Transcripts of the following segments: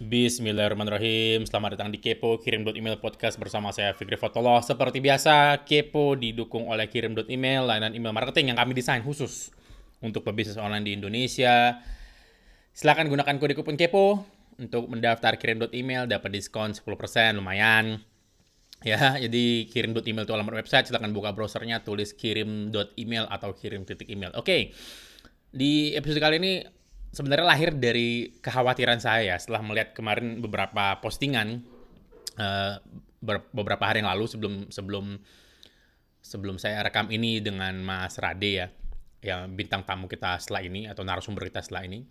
Bismillahirrahmanirrahim. Selamat datang di Kepo Kirim Email Podcast bersama saya Fikri Fotolo. Seperti biasa, Kepo didukung oleh Kirim Email, layanan email marketing yang kami desain khusus untuk pebisnis online di Indonesia. Silahkan gunakan kode kupon Kepo untuk mendaftar Kirim Email dapat diskon 10%, lumayan. Ya, jadi kirim email itu alamat website, silahkan buka browsernya, tulis kirim email atau kirim titik email. Oke, di episode kali ini sebenarnya lahir dari kekhawatiran saya setelah melihat kemarin beberapa postingan uh, beberapa hari yang lalu sebelum sebelum sebelum saya rekam ini dengan Mas Rade ya yang bintang tamu kita setelah ini atau narasumber kita setelah ini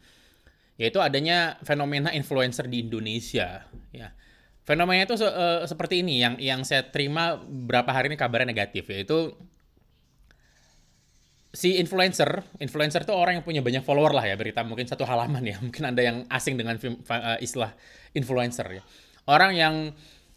yaitu adanya fenomena influencer di Indonesia ya. Fenomena itu uh, seperti ini yang yang saya terima beberapa hari ini kabarnya negatif yaitu si influencer, influencer itu orang yang punya banyak follower lah ya berita mungkin satu halaman ya mungkin anda yang asing dengan uh, istilah influencer ya orang yang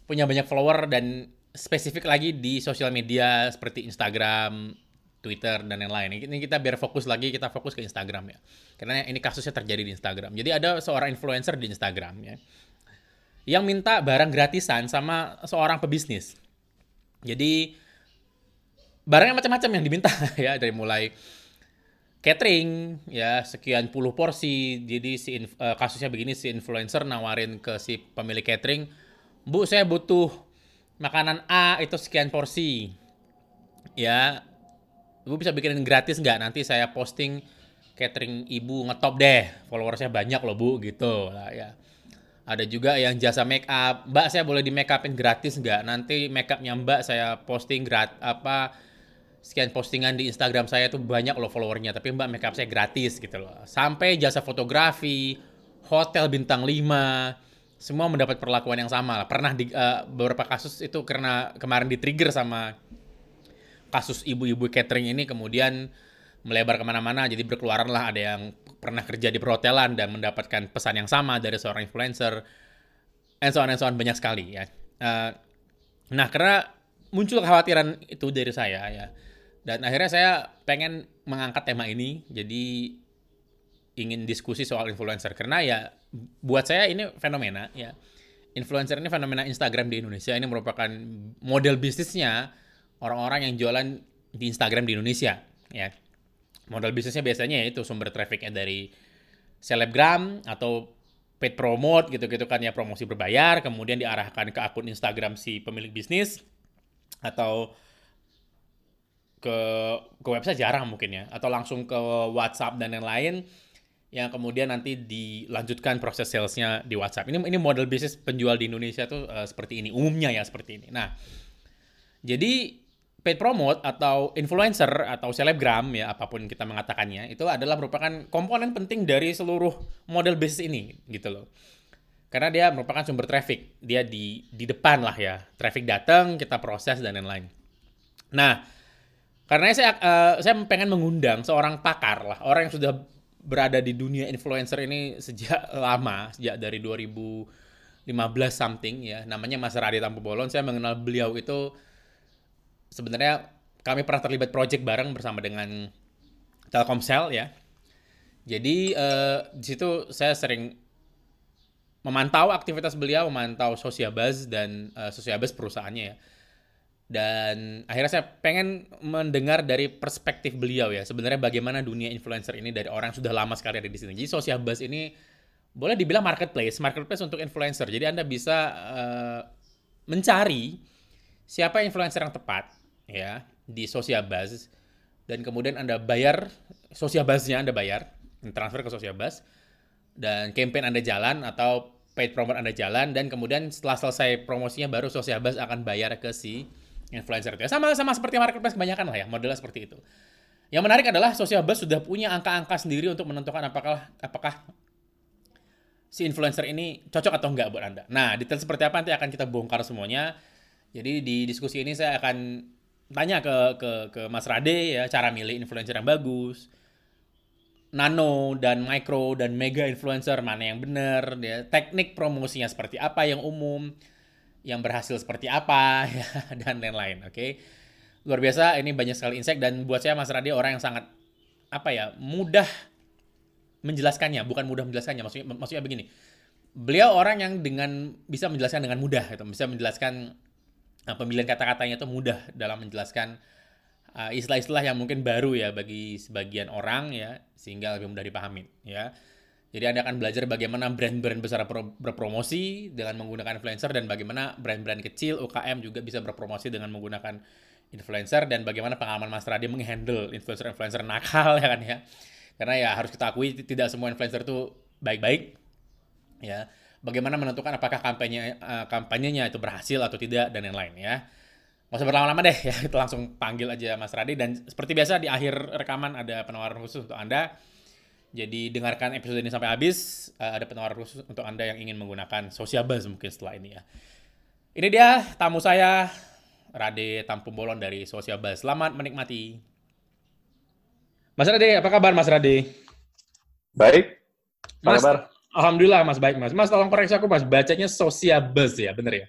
punya banyak follower dan spesifik lagi di sosial media seperti Instagram, Twitter dan yang lain. Ini kita biar fokus lagi kita fokus ke Instagram ya karena ini kasusnya terjadi di Instagram. Jadi ada seorang influencer di Instagram ya yang minta barang gratisan sama seorang pebisnis. Jadi barangnya macam-macam yang diminta ya. Dari mulai catering ya sekian puluh porsi. Jadi si uh, kasusnya begini si influencer nawarin ke si pemilik catering bu saya butuh makanan A itu sekian porsi. Ya ibu bisa bikinin gratis nggak? Nanti saya posting catering ibu ngetop deh. Followersnya banyak loh bu gitu. Lah ya. Ada juga yang jasa make up mbak saya boleh di make upin gratis nggak? Nanti make upnya mbak saya posting grat apa sekian postingan di Instagram saya tuh banyak loh followernya, tapi mbak makeup saya gratis gitu loh. Sampai jasa fotografi, hotel bintang 5, semua mendapat perlakuan yang sama lah. Pernah di uh, beberapa kasus itu karena kemarin di trigger sama kasus ibu-ibu catering ini kemudian melebar ke mana-mana, jadi berkeluaran lah ada yang pernah kerja di perhotelan dan mendapatkan pesan yang sama dari seorang influencer, and so on and so on banyak sekali ya. Uh, nah karena muncul kekhawatiran itu dari saya ya dan akhirnya saya pengen mengangkat tema ini, jadi ingin diskusi soal influencer karena ya buat saya ini fenomena ya. Influencer ini fenomena Instagram di Indonesia ini merupakan model bisnisnya orang-orang yang jualan di Instagram di Indonesia ya. Model bisnisnya biasanya itu sumber trafficnya dari selebgram atau paid promote gitu-gitu kan ya promosi berbayar kemudian diarahkan ke akun Instagram si pemilik bisnis atau ke ke website jarang mungkin ya atau langsung ke WhatsApp dan yang lain yang kemudian nanti dilanjutkan proses salesnya di WhatsApp. Ini ini model bisnis penjual di Indonesia tuh uh, seperti ini umumnya ya seperti ini. Nah, jadi paid promote atau influencer atau selebgram ya apa pun kita mengatakannya itu adalah merupakan komponen penting dari seluruh model bisnis ini gitu loh. Karena dia merupakan sumber traffic. Dia di di depan lah ya. Traffic datang, kita proses dan lain-lain. Nah, karena saya uh, saya pengen mengundang seorang pakar lah, orang yang sudah berada di dunia influencer ini sejak lama, sejak dari 2015 something ya. Namanya Mas Radi Tampu Bolon. Saya mengenal beliau itu sebenarnya kami pernah terlibat project bareng bersama dengan Telkomsel ya. Jadi uh, di situ saya sering memantau aktivitas beliau, memantau Sosiabaz dan uh, Sosiabaz perusahaannya ya dan akhirnya saya pengen mendengar dari perspektif beliau ya sebenarnya bagaimana dunia influencer ini dari orang yang sudah lama sekali ada di sini. Jadi Social Buzz ini boleh dibilang marketplace, marketplace untuk influencer. Jadi Anda bisa uh, mencari siapa influencer yang tepat ya di Social Buzz dan kemudian Anda bayar Social Buzz-nya Anda bayar, transfer ke Social Buzz dan campaign Anda jalan atau paid promote Anda jalan dan kemudian setelah selesai promosinya baru Social Buzz akan bayar ke si influencer itu ya. Sama sama seperti marketplace kebanyakan lah ya, modelnya seperti itu. Yang menarik adalah Social Buzz sudah punya angka-angka sendiri untuk menentukan apakah apakah si influencer ini cocok atau enggak buat Anda. Nah, detail seperti apa nanti akan kita bongkar semuanya. Jadi di diskusi ini saya akan tanya ke ke ke Mas Rade ya cara milih influencer yang bagus. Nano dan micro dan mega influencer mana yang benar, ya, teknik promosinya seperti apa yang umum, yang berhasil seperti apa ya dan lain-lain oke okay? luar biasa ini banyak sekali insight dan buat saya Mas Radi orang yang sangat apa ya mudah menjelaskannya bukan mudah menjelaskannya maksudnya maksudnya begini beliau orang yang dengan bisa menjelaskan dengan mudah gitu, bisa menjelaskan uh, pemilihan kata-katanya itu mudah dalam menjelaskan uh, istilah-istilah yang mungkin baru ya bagi sebagian orang ya sehingga lebih mudah dipahami ya. Jadi Anda akan belajar bagaimana brand-brand besar berpromosi dengan menggunakan influencer dan bagaimana brand-brand kecil UKM juga bisa berpromosi dengan menggunakan influencer dan bagaimana pengalaman Mas Radi menghandle influencer-influencer nakal ya kan ya. Karena ya harus kita akui tidak semua influencer itu baik-baik ya. Bagaimana menentukan apakah kampanye uh, kampanyenya itu berhasil atau tidak dan yang lain ya. Gak usah berlama-lama deh ya, kita langsung panggil aja Mas Radi dan seperti biasa di akhir rekaman ada penawaran khusus untuk Anda jadi dengarkan episode ini sampai habis. Uh, ada penawaran khusus untuk Anda yang ingin menggunakan Social Buzz mungkin setelah ini ya. Ini dia tamu saya, Rade Tampung Bolon dari Social Buzz. Selamat menikmati. Mas Rade, apa kabar Mas Rade? Baik. Apa mas, kabar? Alhamdulillah Mas baik Mas. Mas tolong koreksi aku Mas, bacanya Social Buzz ya, bener ya?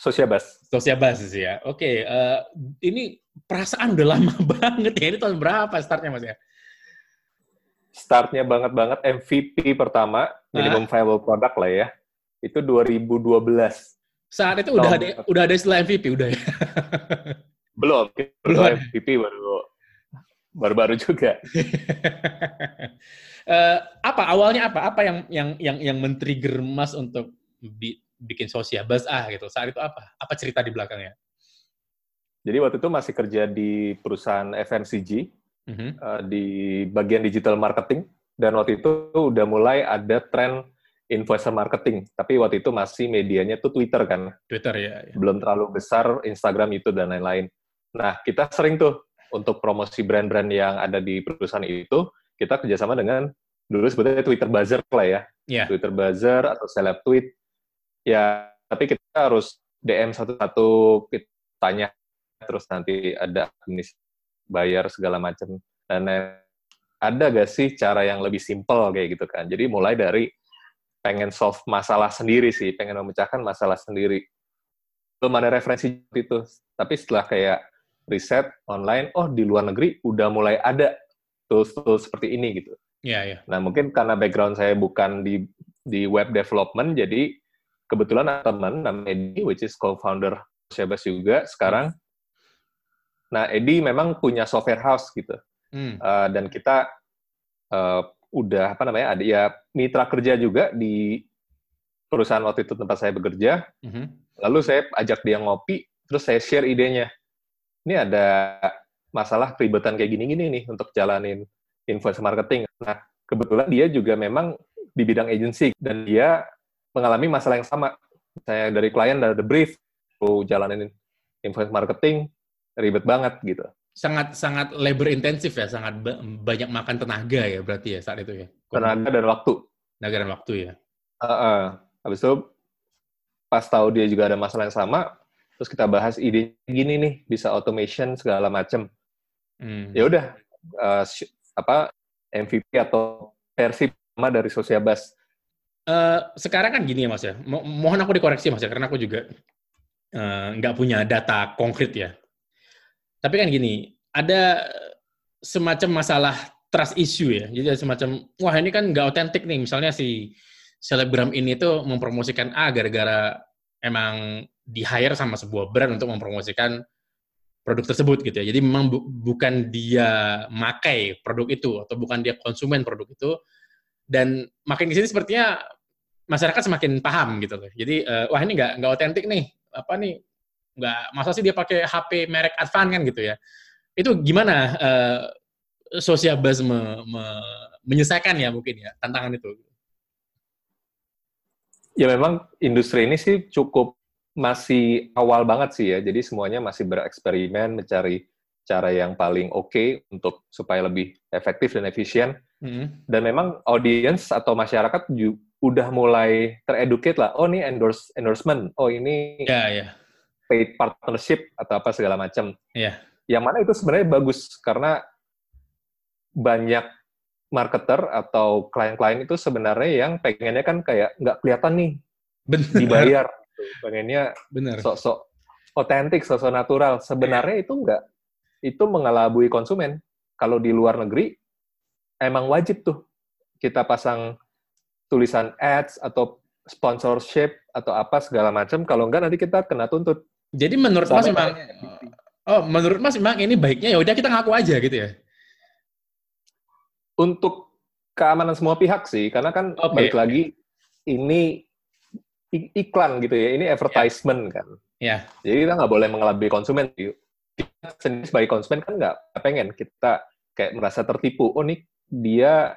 Social Buzz. Social Buzz ya. Oke, uh, ini perasaan udah lama banget ya. Ini tahun berapa startnya Mas ya? Startnya banget-banget MVP pertama, minimum viable product lah ya, itu 2012. Saat itu udah ada udah ada istilah MVP udah ya? Belum, belum MVP baru baru-baru juga. uh, apa awalnya apa? Apa yang yang yang yang men-trigger Mas untuk bi bikin sosial buzz ah gitu? Saat itu apa? Apa cerita di belakangnya? Jadi waktu itu masih kerja di perusahaan FMCG, mm-hmm. uh, di bagian digital marketing dan waktu itu udah mulai ada tren influencer marketing tapi waktu itu masih medianya tuh Twitter kan Twitter ya, ya. belum terlalu besar Instagram itu dan lain-lain nah kita sering tuh untuk promosi brand-brand yang ada di perusahaan itu kita kerjasama dengan dulu sebetulnya Twitter buzzer lah ya yeah. Twitter buzzer atau seleb tweet ya tapi kita harus DM satu-satu kita tanya terus nanti ada administrasi bayar segala macam. Dan ada gak sih cara yang lebih simpel kayak gitu kan? Jadi mulai dari pengen solve masalah sendiri sih pengen memecahkan masalah sendiri. Belum ada referensi itu. Tapi setelah kayak riset online oh di luar negeri udah mulai ada tools-tools seperti ini gitu. Yeah. Yeah. Nah, mungkin karena background saya bukan di di web development, jadi kebetulan teman namanya Edi, which is co-founder Syabas juga, sekarang Nah, Edi memang punya software house gitu. Hmm. Uh, dan kita uh, udah apa namanya ada ya mitra kerja juga di perusahaan waktu itu tempat saya bekerja. Hmm. Lalu saya ajak dia ngopi, terus saya share idenya. Ini ada masalah keribetan kayak gini-gini nih untuk jalanin influencer marketing. Nah, kebetulan dia juga memang di bidang agency dan dia mengalami masalah yang sama. Saya dari klien ada brief, jalanin influencer marketing, ribet banget gitu. Sangat sangat labor intensif ya, sangat banyak makan tenaga ya berarti ya saat itu ya. Tenaga dan waktu. Tenaga dan waktu ya. Uh, uh. Habis itu pas tahu dia juga ada masalah yang sama, terus kita bahas ide gini nih bisa automation segala macem. Hmm. Ya udah uh, apa MVP atau versi pertama dari Sosiabas. Uh, sekarang kan gini ya mas ya, Mo mohon aku dikoreksi mas ya, karena aku juga nggak uh, punya data konkret ya tapi kan gini, ada semacam masalah trust issue ya. Jadi ada semacam, wah ini kan nggak otentik nih. Misalnya si selebgram ini tuh mempromosikan A gara-gara emang di hire sama sebuah brand untuk mempromosikan produk tersebut gitu ya. Jadi memang bu bukan dia makai produk itu atau bukan dia konsumen produk itu. Dan makin di sini sepertinya masyarakat semakin paham gitu loh. Jadi uh, wah ini nggak nggak otentik nih. Apa nih nggak masa sih dia pakai HP merek Advan kan gitu ya? Itu gimana uh, Social Buzz me, me, menyelesaikan ya mungkin ya tantangan itu? Ya memang industri ini sih cukup masih awal banget sih ya. Jadi semuanya masih bereksperimen mencari cara yang paling oke okay untuk supaya lebih efektif dan efisien. Hmm. dan memang audience atau masyarakat juga udah mulai tereducate lah. Oh ini endorse endorsement. Oh ini yeah, yeah paid partnership atau apa segala macam. Iya. Yang mana itu sebenarnya bagus karena banyak marketer atau klien-klien itu sebenarnya yang pengennya kan kayak nggak kelihatan nih Bener. dibayar, pengennya sok-sok otentik, sok-sok natural. Sebenarnya itu enggak, itu mengelabui konsumen. Kalau di luar negeri emang wajib tuh kita pasang tulisan ads atau sponsorship atau apa segala macam. Kalau enggak nanti kita kena tuntut. Jadi menurut Mas memang oh menurut Mas memang ini baiknya ya udah kita ngaku aja gitu ya. Untuk keamanan semua pihak sih, karena kan okay. balik lagi ini iklan gitu ya, ini advertisement yeah. kan. Ya. Yeah. Jadi kita nggak boleh mengelabui konsumen. Kita sendiri sebagai konsumen kan nggak pengen kita kayak merasa tertipu. Oh nih dia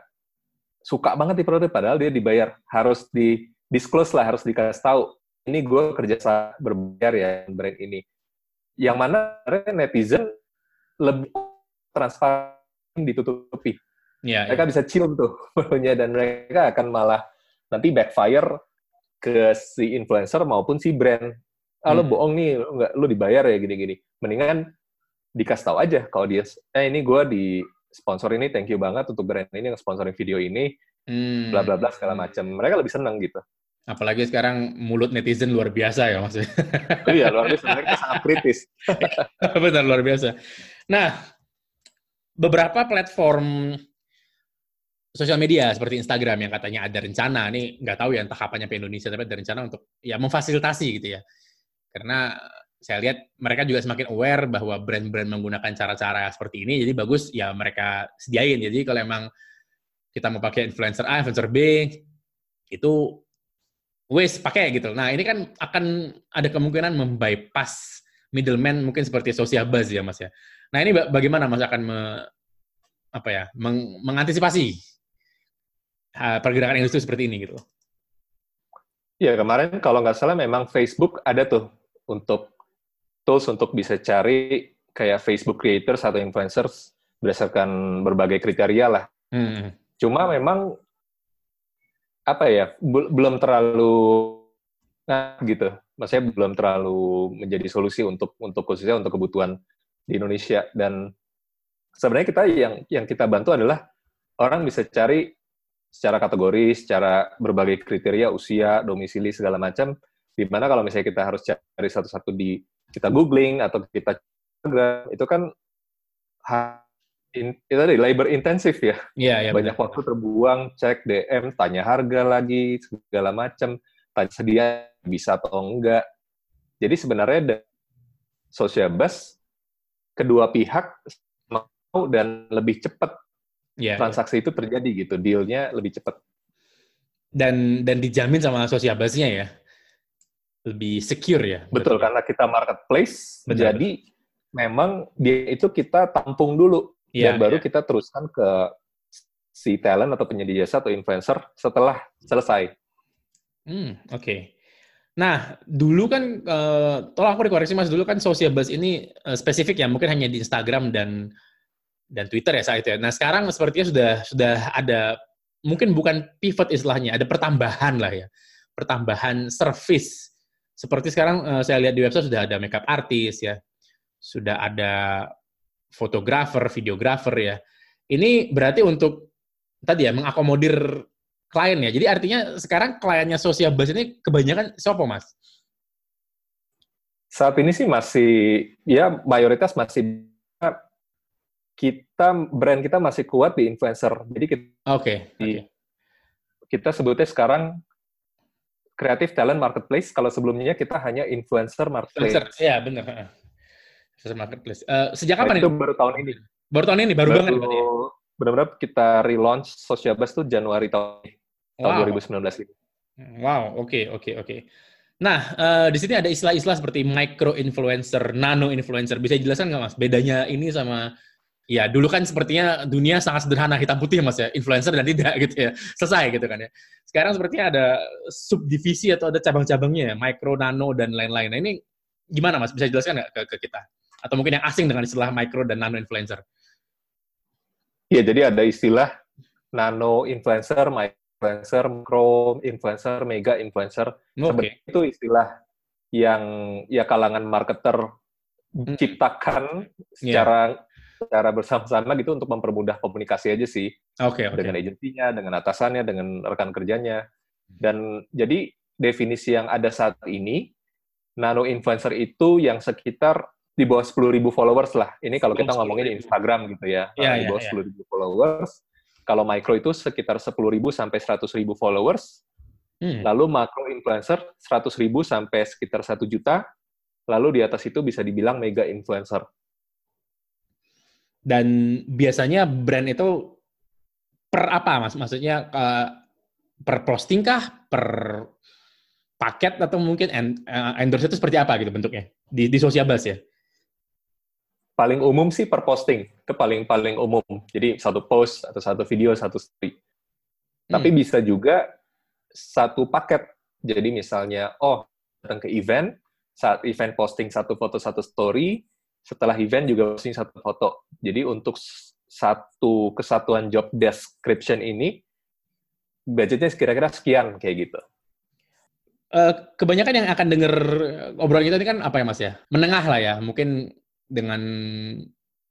suka banget di produk padahal dia dibayar harus di disclose lah harus dikasih tahu ini gue kerja berbayar ya brand ini yang mana netizen lebih transparan ditutupi ya, mereka ya. bisa cium tuh punya dan mereka akan malah nanti backfire ke si influencer maupun si brand ah hmm. bohong nih lu nggak lu dibayar ya gini-gini mendingan dikasih tahu aja kalau dia eh ini gue di sponsor ini thank you banget untuk brand ini yang sponsorin video ini hmm. bla bla bla segala macam mereka lebih senang gitu apalagi sekarang mulut netizen luar biasa ya maksudnya oh, iya luar biasa. Mereka sangat kritis. Benar luar biasa. Nah beberapa platform sosial media seperti Instagram yang katanya ada rencana nih nggak tahu ya entah kapan nyampe Indonesia tapi ada rencana untuk ya memfasilitasi gitu ya. Karena saya lihat mereka juga semakin aware bahwa brand-brand menggunakan cara-cara seperti ini, jadi bagus ya mereka sediain. Jadi kalau emang kita mau pakai influencer A, influencer B, itu wes pakai gitu. Nah ini kan akan ada kemungkinan membypass middleman mungkin seperti social buzz ya mas ya. Nah ini bagaimana mas akan me, apa ya meng, mengantisipasi uh, pergerakan industri seperti ini gitu? Ya kemarin kalau nggak salah memang Facebook ada tuh untuk tools untuk bisa cari kayak Facebook creators atau influencers berdasarkan berbagai kriteria lah. Hmm. Cuma memang apa ya belum terlalu nah gitu. Maksudnya belum terlalu menjadi solusi untuk untuk khususnya untuk kebutuhan di Indonesia dan sebenarnya kita yang yang kita bantu adalah orang bisa cari secara kategori, secara berbagai kriteria, usia, domisili segala macam. Di mana kalau misalnya kita harus cari satu-satu di kita googling atau kita itu kan in, itu tadi labor intensif ya. Iya, iya. Banyak betul. waktu terbuang, cek DM, tanya harga lagi, segala macam, tanya sedia bisa atau enggak. Jadi sebenarnya social bus kedua pihak mau dan lebih cepat yeah, transaksi yeah. itu terjadi gitu, dealnya lebih cepat. Dan dan dijamin sama social busnya ya lebih secure ya. Betul, karena kita marketplace, Betul. jadi memang dia itu kita tampung dulu dan baru ya. kita teruskan ke si talent atau penyedia jasa atau influencer setelah selesai. Hmm, oke. Okay. Nah, dulu kan, uh, tolong aku dikoreksi mas, dulu kan social buzz ini uh, spesifik ya, mungkin hanya di Instagram dan dan Twitter ya saat itu ya. Nah, sekarang sepertinya sudah sudah ada, mungkin bukan pivot istilahnya, ada pertambahan lah ya, pertambahan service seperti sekarang uh, saya lihat di website sudah ada makeup artis ya, sudah ada fotografer, videografer ya. Ini berarti untuk tadi ya mengakomodir klien ya. Jadi artinya sekarang kliennya Social Buzz ini kebanyakan siapa mas? Saat ini sih masih ya mayoritas masih kita brand kita masih kuat di influencer. Jadi kita Oke. Okay, okay. Kita sebutnya sekarang kreatif talent marketplace kalau sebelumnya kita hanya influencer marketplace. Influencer, ya benar. Marketplace. Uh, sejak kapan nah, itu? baru tahun ini. Baru tahun ini, baru, baru banget. Ya? Benar-benar kita relaunch Social Buzz tuh Januari tahun, wow. tahun 2019 ini. Wow, oke, okay, oke, okay, oke. Okay. Nah, uh, di sini ada istilah-istilah seperti micro influencer, nano influencer. Bisa dijelaskan nggak mas bedanya ini sama Ya, dulu kan sepertinya dunia sangat sederhana hitam putih mas ya, influencer dan tidak gitu ya, selesai gitu kan ya. Sekarang sepertinya ada subdivisi atau ada cabang-cabangnya ya, micro, nano dan lain-lain. Nah ini gimana mas? Bisa jelaskan nggak ke, ke kita? Atau mungkin yang asing dengan istilah micro dan nano influencer? Ya, jadi ada istilah nano influencer, micro influencer, micro influencer, mega influencer. Okay. Sebenarnya itu istilah yang ya kalangan marketer hmm. ciptakan secara yeah secara bersama-sama gitu untuk mempermudah komunikasi aja sih. Oke. Okay, okay. Dengan agensinya, dengan atasannya, dengan rekan kerjanya. Dan jadi definisi yang ada saat ini, nano influencer itu yang sekitar di bawah 10.000 followers lah. Ini kalau kita ngomongin di Instagram gitu ya. Yeah, di bawah yeah, 10.000 yeah. followers. Kalau micro itu sekitar 10.000 sampai 100.000 followers. Hmm. Lalu makro influencer 100.000 sampai sekitar 1 juta. Lalu di atas itu bisa dibilang mega influencer. Dan biasanya brand itu per apa mas? Maksudnya uh, per posting kah? Per paket atau mungkin uh, endorse itu seperti apa gitu bentuknya di, di sosial bus ya? Paling umum sih per posting itu paling paling umum. Jadi satu post atau satu video satu story. Hmm. Tapi bisa juga satu paket. Jadi misalnya oh datang ke event saat event posting satu foto satu story setelah event juga posting satu foto. Jadi untuk satu kesatuan job description ini budgetnya kira-kira sekian kayak gitu. Uh, kebanyakan yang akan denger obrolan kita ini kan apa ya mas ya? Menengah lah ya, mungkin dengan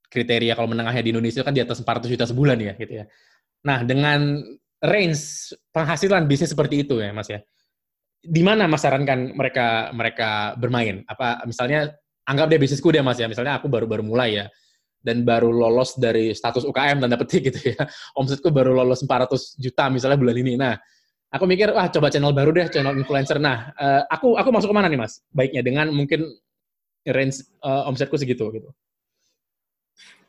kriteria kalau menengahnya di Indonesia kan di atas 400 juta sebulan ya gitu ya. Nah dengan range penghasilan bisnis seperti itu ya mas ya, di mana mas sarankan mereka mereka bermain? Apa misalnya anggap deh bisnisku deh mas ya, misalnya aku baru baru mulai ya, dan baru lolos dari status UKM tanda petik gitu ya, omsetku baru lolos 400 juta misalnya bulan ini. Nah, aku mikir wah coba channel baru deh, channel influencer. Nah, uh, aku aku masuk ke mana nih mas? Baiknya dengan mungkin range uh, omsetku segitu gitu.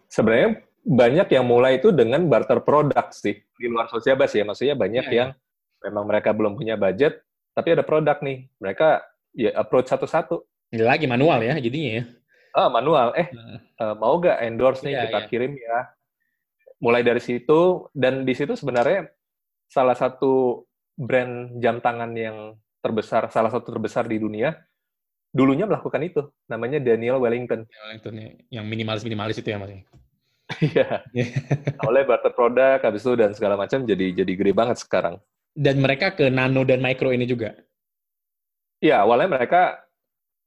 Sebenarnya banyak yang mulai itu dengan barter produk sih di luar sosial bas ya, maksudnya banyak yeah, yang yeah. memang mereka belum punya budget, tapi ada produk nih, mereka ya approach satu-satu lagi manual ya jadinya ya. Ah, manual. Eh, nah. uh, mau gak endorse nih yeah, kita yeah. kirim ya. Mulai dari situ dan di situ sebenarnya salah satu brand jam tangan yang terbesar, salah satu terbesar di dunia dulunya melakukan itu. Namanya Daniel Wellington. Wellington ya, yang minimalis-minimalis itu ya Mas. Iya. Oleh barter produk habis itu dan segala macam jadi jadi gede banget sekarang. Dan mereka ke nano dan micro ini juga. Iya, awalnya mereka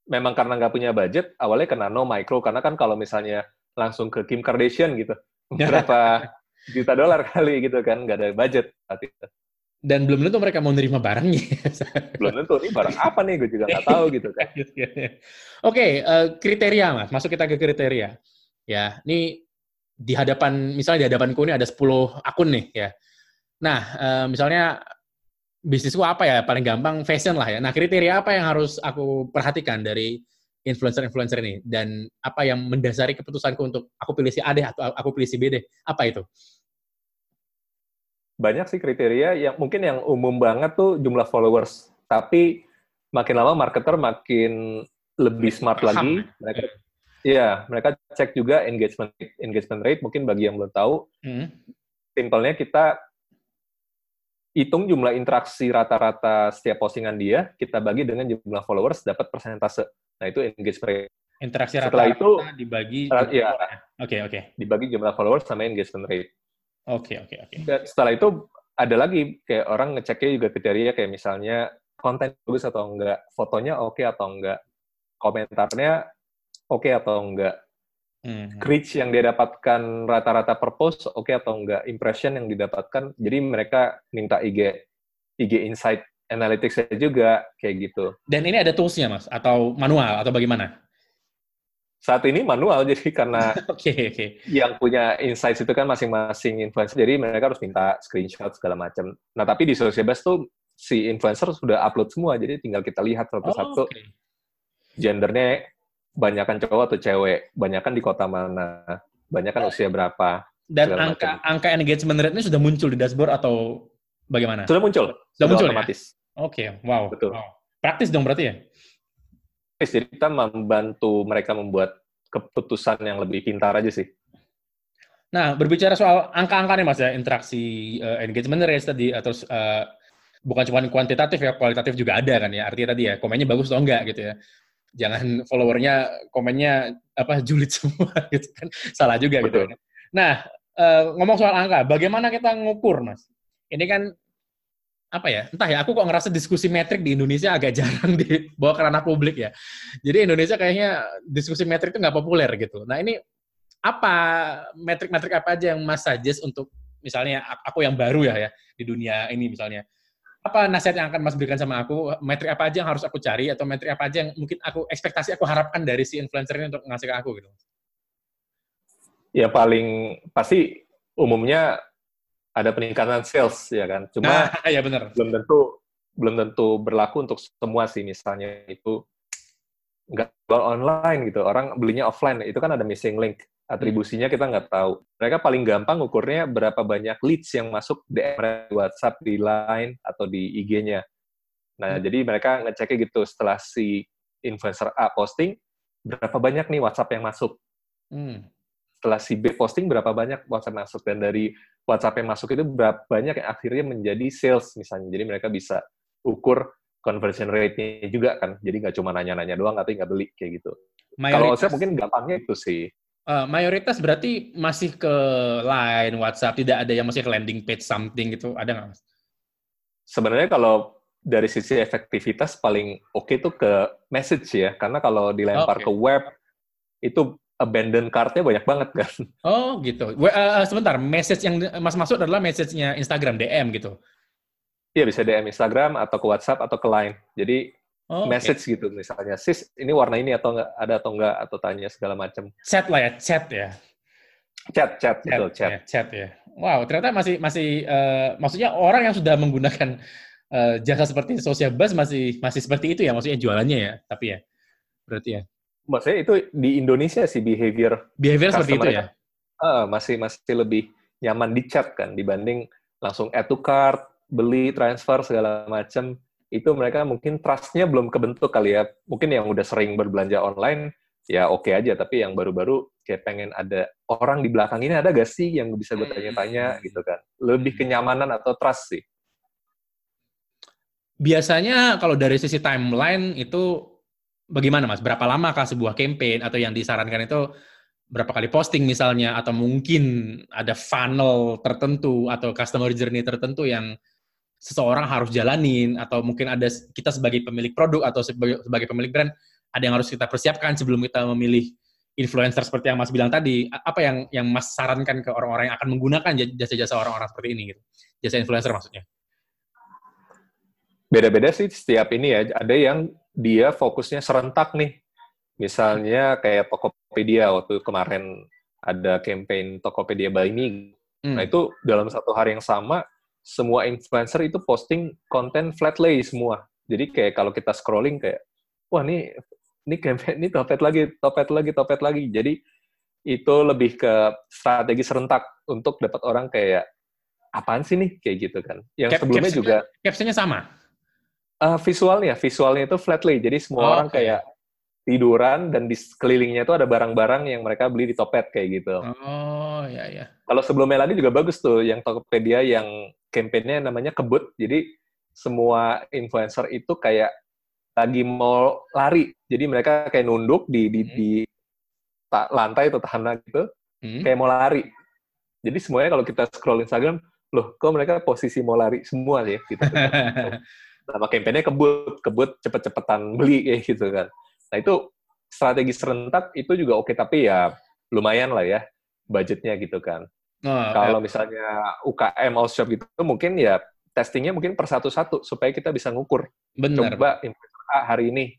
memang karena nggak punya budget, awalnya ke nano, micro, karena kan kalau misalnya langsung ke Kim Kardashian gitu, berapa juta dolar kali gitu kan, nggak ada budget saat itu. Dan belum tentu mereka mau nerima barangnya. belum tentu, ini barang apa nih, gue juga nggak tahu gitu kan. Oke, okay, uh, eh, kriteria mas, masuk kita ke kriteria. Ya, ini di hadapan, misalnya di hadapanku ini ada 10 akun nih ya. Nah, uh, misalnya bisnisku apa ya paling gampang fashion lah ya. Nah kriteria apa yang harus aku perhatikan dari influencer-influencer ini dan apa yang mendasari keputusanku untuk aku pilih si A deh atau aku pilih si B deh apa itu? Banyak sih kriteria yang mungkin yang umum banget tuh jumlah followers. Tapi makin lama marketer makin lebih smart Paham. lagi. Mereka Iya, mereka cek juga engagement rate. engagement rate mungkin bagi yang belum tahu. Hmm. Simpelnya kita hitung jumlah interaksi rata-rata setiap postingan dia, kita bagi dengan jumlah followers, dapat persentase. Nah, itu engagement rate. Interaksi rata-rata itu dibagi ya. Oke, okay, oke. Okay. Dibagi jumlah followers sama engagement rate. Oke, okay, oke, okay, oke. Okay. Setelah itu ada lagi kayak orang ngeceknya juga kriteria kayak misalnya konten bagus atau enggak, fotonya oke okay atau enggak, komentarnya oke okay atau enggak, hmm. reach yang dia dapatkan rata-rata per post oke okay atau enggak impression yang didapatkan jadi mereka minta IG IG Insight Analytics juga kayak gitu dan ini ada toolsnya mas atau manual atau bagaimana saat ini manual jadi karena okay, okay. yang punya insights itu kan masing-masing influencer jadi mereka harus minta screenshot segala macam nah tapi di social base tuh si influencer sudah upload semua jadi tinggal kita lihat satu-satu oh, okay. gendernya banyakkan cowok atau cewek, banyakkan di kota mana, banyakkan usia berapa. Dan angka macam. angka engagement rate ini sudah muncul di dashboard atau bagaimana? Sudah muncul. Sudah, sudah muncul ya? otomatis. Ya? Oke, okay. wow. Betul. Wow. Praktis dong berarti ya? Jadi kita membantu mereka membuat keputusan yang lebih pintar aja sih. Nah, berbicara soal angka-angka nih Mas ya, interaksi uh, engagement rate tadi atau uh, bukan cuma kuantitatif ya, kualitatif juga ada kan ya. Artinya tadi ya, komennya bagus atau enggak gitu ya jangan followernya komennya apa julid semua gitu kan salah juga gitu. Betul. gitu nah uh, ngomong soal angka bagaimana kita ngukur mas ini kan apa ya entah ya aku kok ngerasa diskusi metrik di Indonesia agak jarang dibawa ke ranah publik ya jadi Indonesia kayaknya diskusi metrik itu nggak populer gitu nah ini apa metrik-metrik apa aja yang mas suggest untuk misalnya aku yang baru ya ya di dunia ini misalnya apa nasihat yang akan Mas berikan sama aku? Metrik apa aja yang harus aku cari atau metrik apa aja yang mungkin aku ekspektasi aku harapkan dari si influencer ini untuk ngasih ke aku gitu? Ya paling pasti umumnya ada peningkatan sales ya kan. Cuma nah, ya benar. belum tentu belum tentu berlaku untuk semua sih. Misalnya itu nggak jual online gitu, orang belinya offline, itu kan ada missing link. Atribusinya kita nggak tahu. Mereka paling gampang ukurnya berapa banyak leads yang masuk di WhatsApp, di Line, atau di IG-nya. Nah, hmm. jadi mereka ngeceknya gitu setelah si influencer A posting, berapa banyak nih WhatsApp yang masuk. Hmm. Setelah si B posting, berapa banyak WhatsApp masuk. Dan dari WhatsApp yang masuk itu berapa banyak yang akhirnya menjadi sales misalnya. Jadi mereka bisa ukur conversion rate-nya juga kan. Jadi nggak cuma nanya-nanya doang, tapi nggak beli kayak gitu. Kalau saya mungkin gampangnya itu sih. Uh, mayoritas berarti masih ke line, WhatsApp, tidak ada yang masih ke landing page something gitu, ada nggak mas? Sebenarnya kalau dari sisi efektivitas paling oke okay tuh ke message ya, karena kalau dilempar okay. ke web itu abandon card-nya banyak banget kan. Oh gitu. Uh, sebentar, message yang mas masuk adalah message-nya Instagram DM gitu. Iya bisa DM Instagram atau ke WhatsApp atau ke Line. Jadi Oh, message okay. gitu misalnya, sis ini warna ini atau enggak ada atau enggak atau tanya segala macam. Chat lah ya, chat ya. Chat, chat, chat betul, chat. Ya, chat ya. Wow, ternyata masih masih uh, maksudnya orang yang sudah menggunakan uh, jasa seperti social bus masih masih seperti itu ya, maksudnya jualannya ya, tapi ya. Berarti ya. Maksudnya itu di Indonesia sih behavior. Behavior seperti itu ya. Uh, masih masih lebih nyaman di chat kan dibanding langsung add to cart, beli, transfer segala macam itu mereka mungkin trust-nya belum kebentuk kali ya. Mungkin yang udah sering berbelanja online, ya oke okay aja. Tapi yang baru-baru kayak pengen ada orang di belakang ini ada gak sih yang bisa gue tanya-tanya gitu kan. Lebih hmm. kenyamanan atau trust sih. Biasanya kalau dari sisi timeline itu bagaimana mas? Berapa lama kah sebuah campaign atau yang disarankan itu berapa kali posting misalnya? Atau mungkin ada funnel tertentu atau customer journey tertentu yang seseorang harus jalanin? Atau mungkin ada kita sebagai pemilik produk atau sebagai, sebagai pemilik brand ada yang harus kita persiapkan sebelum kita memilih influencer seperti yang Mas bilang tadi? Apa yang yang Mas sarankan ke orang-orang yang akan menggunakan jasa-jasa orang-orang seperti ini gitu? Jasa influencer maksudnya. Beda-beda sih setiap ini ya. Ada yang dia fokusnya serentak nih misalnya kayak Tokopedia waktu kemarin ada campaign Tokopedia by Me hmm. nah itu dalam satu hari yang sama semua influencer itu posting konten flat lay semua. Jadi kayak kalau kita scrolling kayak, wah ini ini campaign ini topet lagi, topet lagi, topet lagi. Jadi itu lebih ke strategi serentak untuk dapat orang kayak apaan sih nih kayak gitu kan. Yang Cap sebelumnya juga captionnya sama. Uh, visualnya, visualnya itu flat lay. Jadi semua oh, orang okay. kayak tiduran dan di sekelilingnya itu ada barang-barang yang mereka beli di Topet kayak gitu. Oh, ya ya. Kalau sebelumnya lagi juga bagus tuh yang Tokopedia yang kampanyenya namanya kebut. Jadi semua influencer itu kayak lagi mau lari. Jadi mereka kayak nunduk di di, hmm. di ta, lantai atau tanah gitu, hmm. kayak mau lari. Jadi semuanya kalau kita scroll Instagram, loh kok mereka posisi mau lari semua ya gitu. Nama kampanyenya kebut, kebut cepet-cepetan beli kayak gitu kan. Nah itu strategi serentak itu juga oke, tapi ya lumayan lah ya budgetnya gitu kan. Oh, Kalau ya. misalnya UKM all shop gitu, mungkin ya testingnya mungkin per satu-satu supaya kita bisa ngukur. Benar. Coba investor A hari ini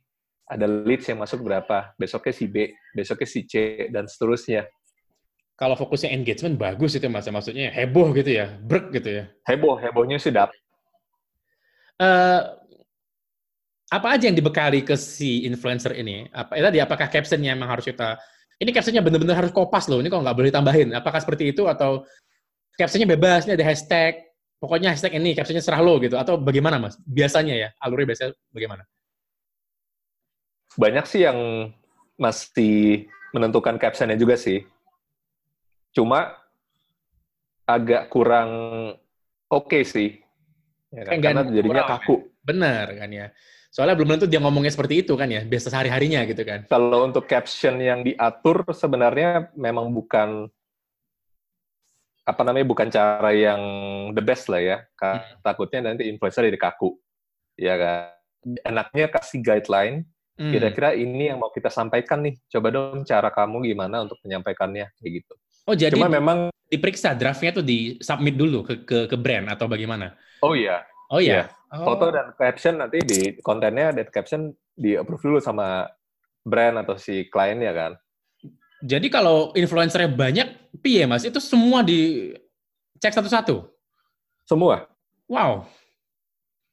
ada leads yang masuk berapa, besoknya si B, besoknya si C, dan seterusnya. Kalau fokusnya engagement bagus itu mas, maksudnya heboh gitu ya, brek gitu ya. Heboh, hebohnya sih dapat. Uh, apa aja yang dibekali ke si influencer ini? Apa ya tadi apakah captionnya memang harus kita ini captionnya benar-benar harus kopas loh. Ini kok nggak boleh tambahin. Apakah seperti itu atau captionnya bebas? Ini ada hashtag. Pokoknya hashtag ini captionnya serah lo gitu. Atau bagaimana mas? Biasanya ya alurnya biasanya bagaimana? Banyak sih yang masih menentukan captionnya juga sih. Cuma agak kurang oke okay sih. Ya kan? Karena jadinya kaku. Benar kan ya. Soalnya belum tentu dia ngomongnya seperti itu kan ya, biasa sehari-harinya gitu kan. Kalau untuk caption yang diatur sebenarnya memang bukan apa namanya bukan cara yang the best lah ya. Hmm. Takutnya nanti influencer jadi kaku. Ya kan. Enaknya kasih guideline hmm. kira-kira ini yang mau kita sampaikan nih. Coba dong cara kamu gimana untuk menyampaikannya kayak gitu. Oh, jadi Cuma memang diperiksa draftnya tuh di submit dulu ke ke, ke brand atau bagaimana? Oh iya. Oh iya. Yeah. Oh. Foto dan caption nanti di kontennya dan caption di approve dulu sama brand atau si kliennya kan. Jadi kalau influencernya banyak, piye mas? Itu semua dicek satu-satu? Semua. Wow.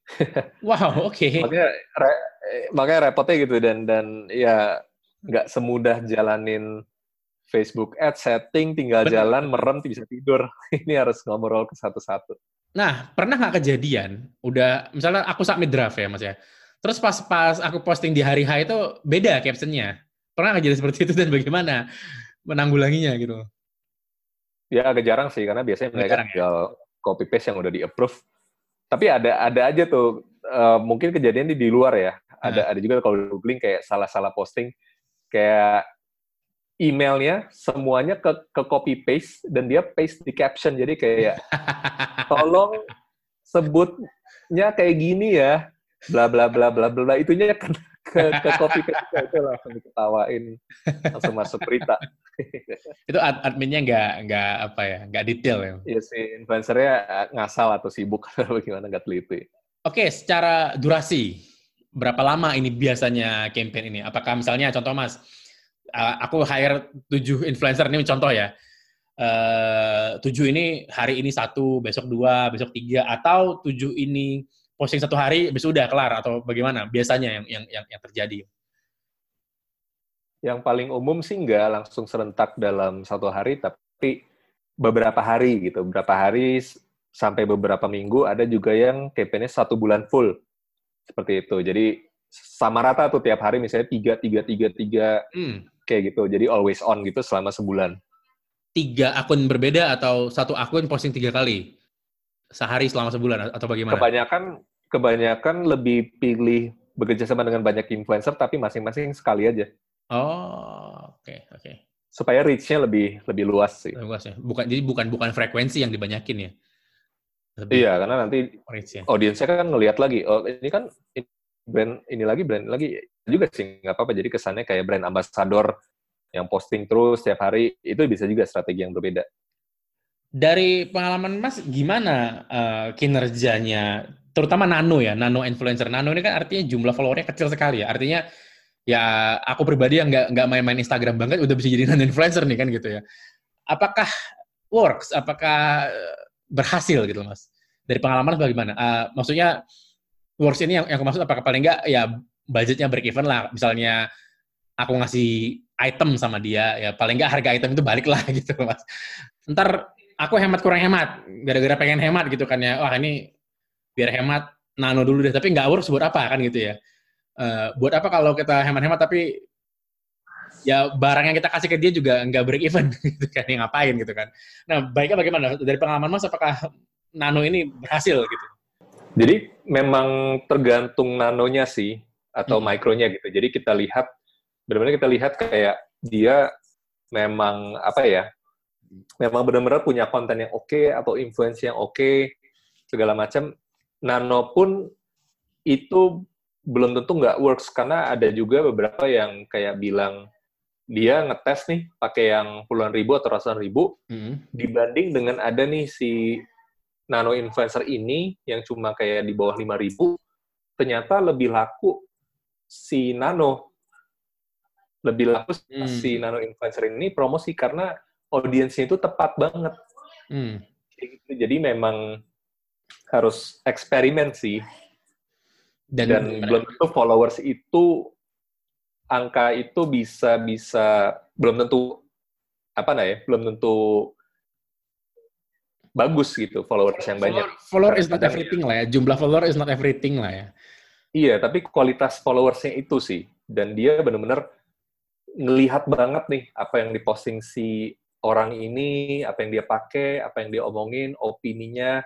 wow, oke. Okay. makanya re, makanya repotnya gitu dan dan ya nggak semudah jalanin Facebook Ads setting tinggal Bener. jalan merem bisa tidur. Ini harus ngobrol ke satu-satu. Nah, pernah nggak kejadian? Udah, misalnya aku submit draft ya, Mas ya. Terus pas pas aku posting di hari H itu beda captionnya. Pernah nggak jadi seperti itu dan bagaimana menanggulanginya gitu? Ya agak jarang sih, karena biasanya mereka ya? tinggal ya? copy paste yang udah di approve. Tapi ada ada aja tuh, uh, mungkin kejadian di, di luar ya. Ada nah. ada juga kalau googling kayak salah-salah posting, kayak emailnya semuanya ke ke copy paste dan dia paste di caption. Jadi kayak tolong sebutnya kayak gini ya. Bla bla bla bla bla itunya ke ke, ke copy paste itu langsung diketawain langsung masuk berita. Itu ad adminnya nggak nggak apa ya nggak detail ya? Iya sih influencernya ngasal atau sibuk atau bagaimana nggak teliti. Oke secara durasi berapa lama ini biasanya campaign ini? Apakah misalnya contoh mas uh, aku hire tujuh influencer ini contoh ya. Uh, tujuh ini hari ini satu, besok dua, besok tiga, atau tujuh ini posting satu hari, besok udah kelar atau bagaimana? Biasanya yang yang yang, yang terjadi. Yang paling umum sih nggak langsung serentak dalam satu hari, tapi beberapa hari gitu, beberapa hari sampai beberapa minggu. Ada juga yang campaign satu bulan full seperti itu. Jadi sama rata tuh tiap hari misalnya tiga tiga tiga tiga hmm kayak gitu. Jadi always on gitu selama sebulan. Tiga akun berbeda atau satu akun posting tiga kali sehari selama sebulan atau bagaimana? Kebanyakan kebanyakan lebih pilih bekerja sama dengan banyak influencer tapi masing-masing sekali aja. Oh, oke okay, oke. Okay. Supaya reach-nya lebih lebih luas sih. Lebih luas ya. Bukan jadi bukan bukan frekuensi yang dibanyakin ya. Lebih iya, karena nanti audiensnya kan ngelihat lagi, oh ini kan brand ini lagi brand lagi juga sih nggak apa-apa. Jadi kesannya kayak brand ambassador yang posting terus setiap hari itu bisa juga strategi yang berbeda. Dari pengalaman Mas gimana uh, kinerjanya? Terutama nano ya nano influencer. Nano ini kan artinya jumlah followernya kecil sekali ya. Artinya ya aku pribadi yang nggak nggak main-main Instagram banget udah bisa jadi nano influencer nih kan gitu ya. Apakah works? Apakah eh, berhasil gitu mas? Dari pengalaman bagaimana? Uh, maksudnya works ini yang, yang aku maksud apakah paling enggak ya budgetnya break even lah. Misalnya aku ngasih item sama dia ya paling enggak harga item itu balik lah gitu mas. Ntar aku hemat kurang hemat gara-gara pengen hemat gitu kan ya. Wah ini biar hemat nano dulu deh. Tapi nggak works buat apa kan gitu ya. Uh, buat apa kalau kita hemat-hemat tapi ya barang yang kita kasih ke dia juga nggak break even gitu kan yang ngapain gitu kan. Nah baiknya bagaimana? Dari pengalaman mas apakah nano ini berhasil gitu? Jadi memang tergantung nanonya sih atau hmm. mikronya gitu. Jadi kita lihat benar-benar kita lihat kayak dia memang apa ya? Memang benar-benar punya konten yang oke okay, atau influence yang oke okay, segala macam. Nano pun itu belum tentu nggak works karena ada juga beberapa yang kayak bilang dia ngetes nih pakai yang puluhan ribu atau ratusan ribu hmm. dibanding dengan ada nih si nano influencer ini yang cuma kayak di bawah 5000 ternyata lebih laku si nano lebih laku hmm. si nano influencer ini promosi karena audiensnya itu tepat banget. Hmm. Jadi memang harus eksperimen sih. Dan, Dan belum tentu followers itu angka itu bisa bisa belum tentu apa nah ya belum tentu bagus gitu followers yang banyak. Follower is not everything lah ya. Jumlah follower is not everything lah ya. Iya, tapi kualitas followersnya itu sih. Dan dia benar-benar ngelihat banget nih apa yang diposting si orang ini, apa yang dia pakai, apa yang dia omongin, opininya,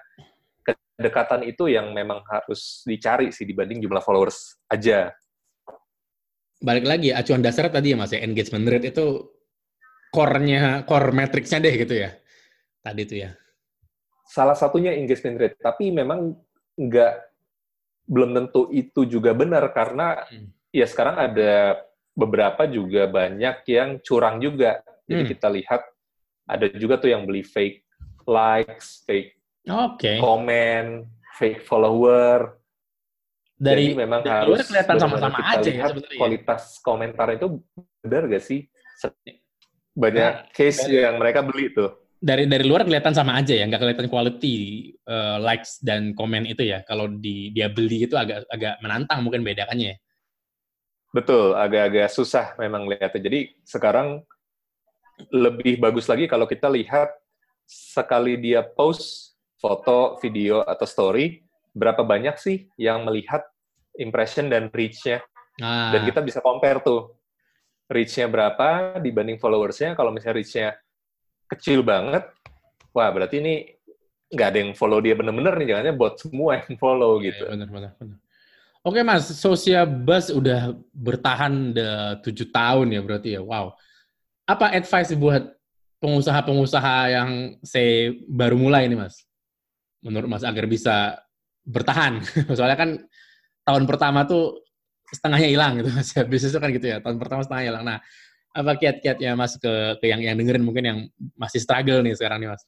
kedekatan itu yang memang harus dicari sih dibanding jumlah followers aja. Balik lagi, acuan dasar tadi ya mas ya, engagement rate itu core-nya, core metrics-nya deh gitu ya. Tadi itu ya salah satunya engagement rate, tapi memang nggak belum tentu itu juga benar karena hmm. ya sekarang ada beberapa juga banyak yang curang juga. Jadi hmm. kita lihat ada juga tuh yang beli fake likes, fake okay. komen, fake follower. Dari Jadi memang dari harus kelihatan sama-sama aja ya sebenarnya. Kualitas komentar itu benar gak sih? Banyak nah, case yang mereka beli tuh dari dari luar kelihatan sama aja ya, nggak kelihatan quality uh, likes dan komen itu ya. Kalau di dia beli itu agak agak menantang mungkin bedakannya. Ya. Betul, agak-agak susah memang lihatnya. Jadi sekarang lebih bagus lagi kalau kita lihat sekali dia post foto, video atau story, berapa banyak sih yang melihat impression dan reach-nya. Ah. Dan kita bisa compare tuh reach-nya berapa dibanding followers-nya. Kalau misalnya reach-nya kecil banget, wah berarti ini nggak ada yang follow dia bener-bener nih, jangannya buat semua yang follow ya, gitu. Ya, bener, bener, bener. Oke mas, Social Buzz udah bertahan tujuh tahun ya berarti ya, wow. Apa advice buat pengusaha-pengusaha yang saya baru mulai ini mas? Menurut mas agar bisa bertahan, soalnya kan tahun pertama tuh setengahnya hilang gitu mas, bisnis itu kan gitu ya, tahun pertama setengahnya hilang. Nah, apa kiat-kiatnya Mas ke, ke yang yang dengerin mungkin yang masih struggle nih sekarang nih Mas?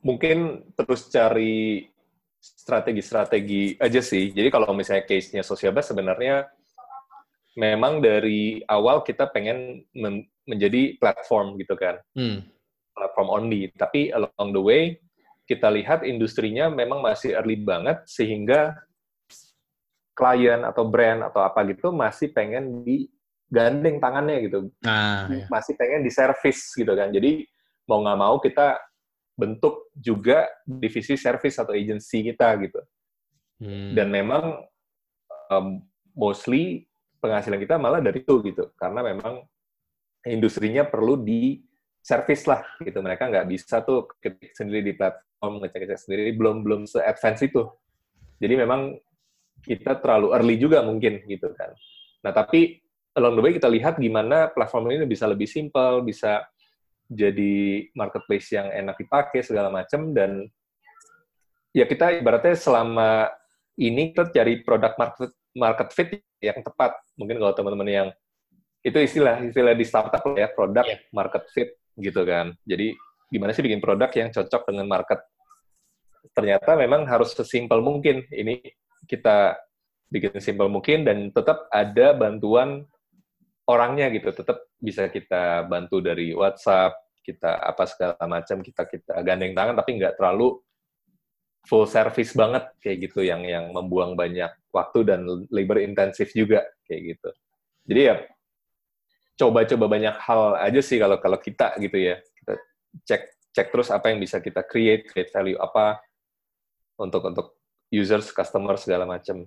mungkin terus cari strategi-strategi aja sih. Jadi kalau misalnya case-nya Sosiabas sebenarnya memang dari awal kita pengen menjadi platform gitu kan. Hmm. Platform only. Tapi along the way kita lihat industrinya memang masih early banget sehingga klien atau brand atau apa gitu masih pengen digandeng tangannya gitu, nah, iya. masih pengen di service gitu kan. Jadi mau nggak mau kita bentuk juga divisi service atau agency kita gitu. Hmm. Dan memang um, mostly penghasilan kita malah dari itu gitu, karena memang industrinya perlu di service lah gitu. Mereka nggak bisa tuh ketik sendiri di platform ngecek-ngecek sendiri, belum belum se-advance itu. Jadi memang kita terlalu early juga mungkin gitu kan. Nah tapi along the way kita lihat gimana platform ini bisa lebih simple, bisa jadi marketplace yang enak dipakai segala macam dan ya kita ibaratnya selama ini kita cari produk market market fit yang tepat. Mungkin kalau teman-teman yang itu istilah istilah di startup ya produk yeah. market fit gitu kan. Jadi gimana sih bikin produk yang cocok dengan market? Ternyata memang harus sesimpel mungkin. Ini kita bikin simpel mungkin dan tetap ada bantuan orangnya gitu. Tetap bisa kita bantu dari WhatsApp kita apa segala macam kita kita gandeng tangan tapi nggak terlalu full service banget kayak gitu yang yang membuang banyak waktu dan labor intensif juga kayak gitu. Jadi ya coba-coba banyak hal aja sih kalau kalau kita gitu ya. Kita cek cek terus apa yang bisa kita create create value apa untuk untuk users, customer segala macam.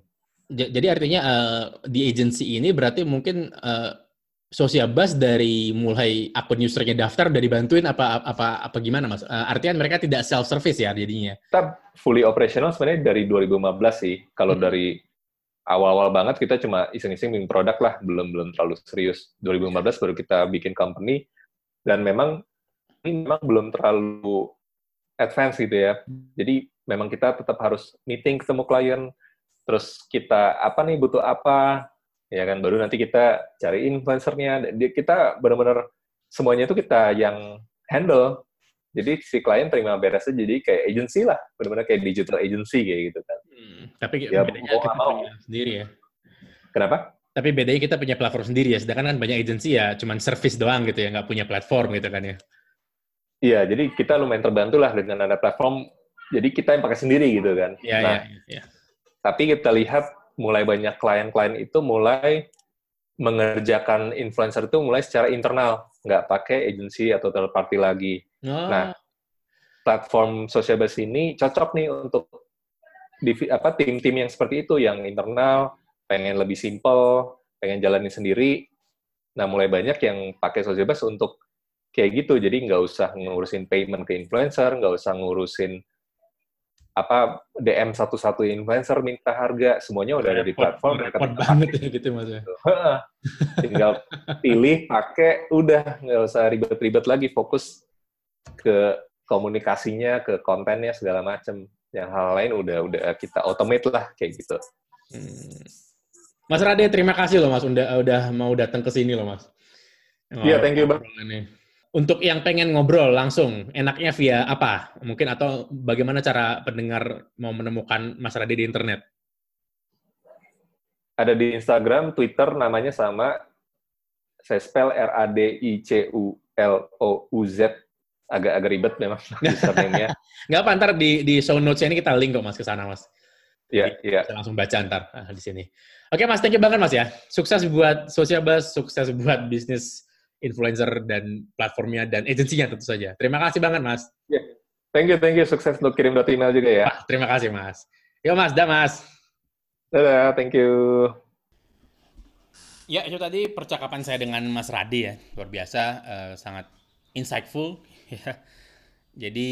Jadi artinya uh, di agency ini berarti mungkin uh, Social Buzz dari mulai akun usernya daftar udah dibantuin apa apa apa gimana mas? Uh, artinya mereka tidak self service ya jadinya? Kita fully operational sebenarnya dari 2015 sih. Kalau hmm. dari awal-awal banget kita cuma iseng-iseng bikin produk lah, belum belum terlalu serius. 2015 baru kita bikin company dan memang ini memang belum terlalu advance gitu ya. Jadi memang kita tetap harus meeting ketemu klien, terus kita apa nih butuh apa, ya kan baru nanti kita cari influencernya. Kita benar-benar semuanya itu kita yang handle. Jadi si klien terima beres aja, jadi kayak agency lah, benar-benar kayak digital agency kayak gitu kan. Hmm, tapi ya, bedanya kita mau. punya sendiri ya. Kenapa? Tapi bedanya kita punya platform sendiri ya, sedangkan kan banyak agensi ya cuman service doang gitu ya, nggak punya platform gitu kan ya. Iya, jadi kita lumayan terbantu lah dengan ada platform jadi kita yang pakai sendiri gitu kan. Iya, nah, iya, iya. Tapi kita lihat mulai banyak klien-klien itu mulai mengerjakan influencer itu mulai secara internal, nggak pakai agensi atau third party lagi. Oh. Nah, platform social base ini cocok nih untuk apa tim-tim yang seperti itu, yang internal, pengen lebih simple, pengen jalanin sendiri. Nah, mulai banyak yang pakai social base untuk kayak gitu, jadi nggak usah ngurusin payment ke influencer, nggak usah ngurusin apa DM satu-satu influencer minta harga semuanya udah ada di platform repot banget ya gitu mas ya. Tinggal pilih pakai udah nggak usah ribet-ribet lagi fokus ke komunikasinya ke kontennya segala macam yang hal lain udah udah kita automate lah kayak gitu. Hmm. Mas Rade terima kasih loh mas udah udah mau datang ke sini loh mas. Iya, thank you, Bang. Untuk yang pengen ngobrol langsung, enaknya via apa? Mungkin atau bagaimana cara pendengar mau menemukan Mas Radi di internet? Ada di Instagram, Twitter, namanya sama saya spell R A D I C U L O U Z agak-agak ribet memang username-nya. Nggak apa, ntar di, di show notes ini kita link kok mas ke sana mas. Iya, iya. Bisa langsung baca ntar ah, di sini. Oke mas, thank you banget mas ya. Sukses buat Social Buzz, sukses buat bisnis influencer dan platformnya dan agensinya tentu saja. Terima kasih banget mas. Yeah. Thank you, thank you. Sukses untuk kirim email juga ya. Ah, terima kasih mas. Yo mas, dah mas. Dadah, thank you. Ya, itu tadi percakapan saya dengan Mas Radi ya. Luar biasa, uh, sangat insightful. Ya. Jadi,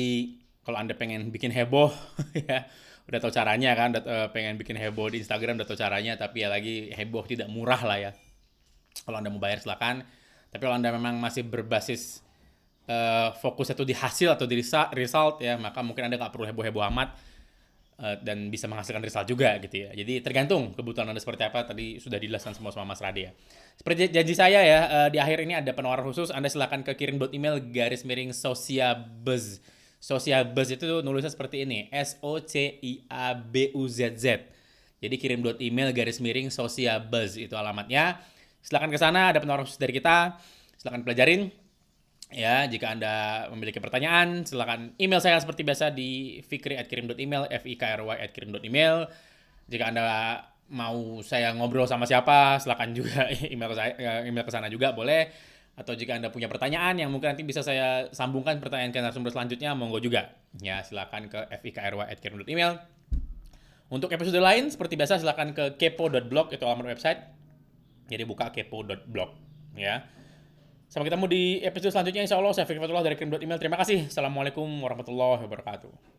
kalau Anda pengen bikin heboh, ya, udah tahu caranya kan, udah uh, pengen bikin heboh di Instagram, udah tahu caranya, tapi ya lagi heboh tidak murah lah ya. Kalau Anda mau bayar silakan. Tapi kalau Anda memang masih berbasis uh, fokus itu di hasil atau di result ya, maka mungkin Anda nggak perlu heboh-heboh amat uh, dan bisa menghasilkan result juga gitu ya. Jadi tergantung kebutuhan Anda seperti apa, tadi sudah dijelaskan semua sama Mas Radi ya. Seperti janji saya ya, uh, di akhir ini ada penawaran khusus, Anda silakan ke kirim email garis miring sosiabuzz. Sosiabuzz itu nulisnya seperti ini, S O C I A B U Z Z. Jadi kirim email garis miring sosiabuzz itu alamatnya Silahkan ke sana, ada penawaran khusus dari kita. Silahkan pelajarin. Ya, jika Anda memiliki pertanyaan, silahkan email saya seperti biasa di fikri@kirim.email, f i k r y email. Jika Anda mau saya ngobrol sama siapa, silahkan juga email ke saya, eh, email ke sana juga boleh. Atau jika Anda punya pertanyaan yang mungkin nanti bisa saya sambungkan pertanyaan ke narasumber selanjutnya, monggo juga. Ya, silahkan ke fikry@kirim.email. Untuk episode lain, seperti biasa, silahkan ke kepo.blog, itu alamat website jadi buka kepo.blog ya. Sampai ketemu di episode selanjutnya insya Allah. Saya Fikri Fatullah dari Krim.email. Terima kasih. Assalamualaikum warahmatullahi wabarakatuh.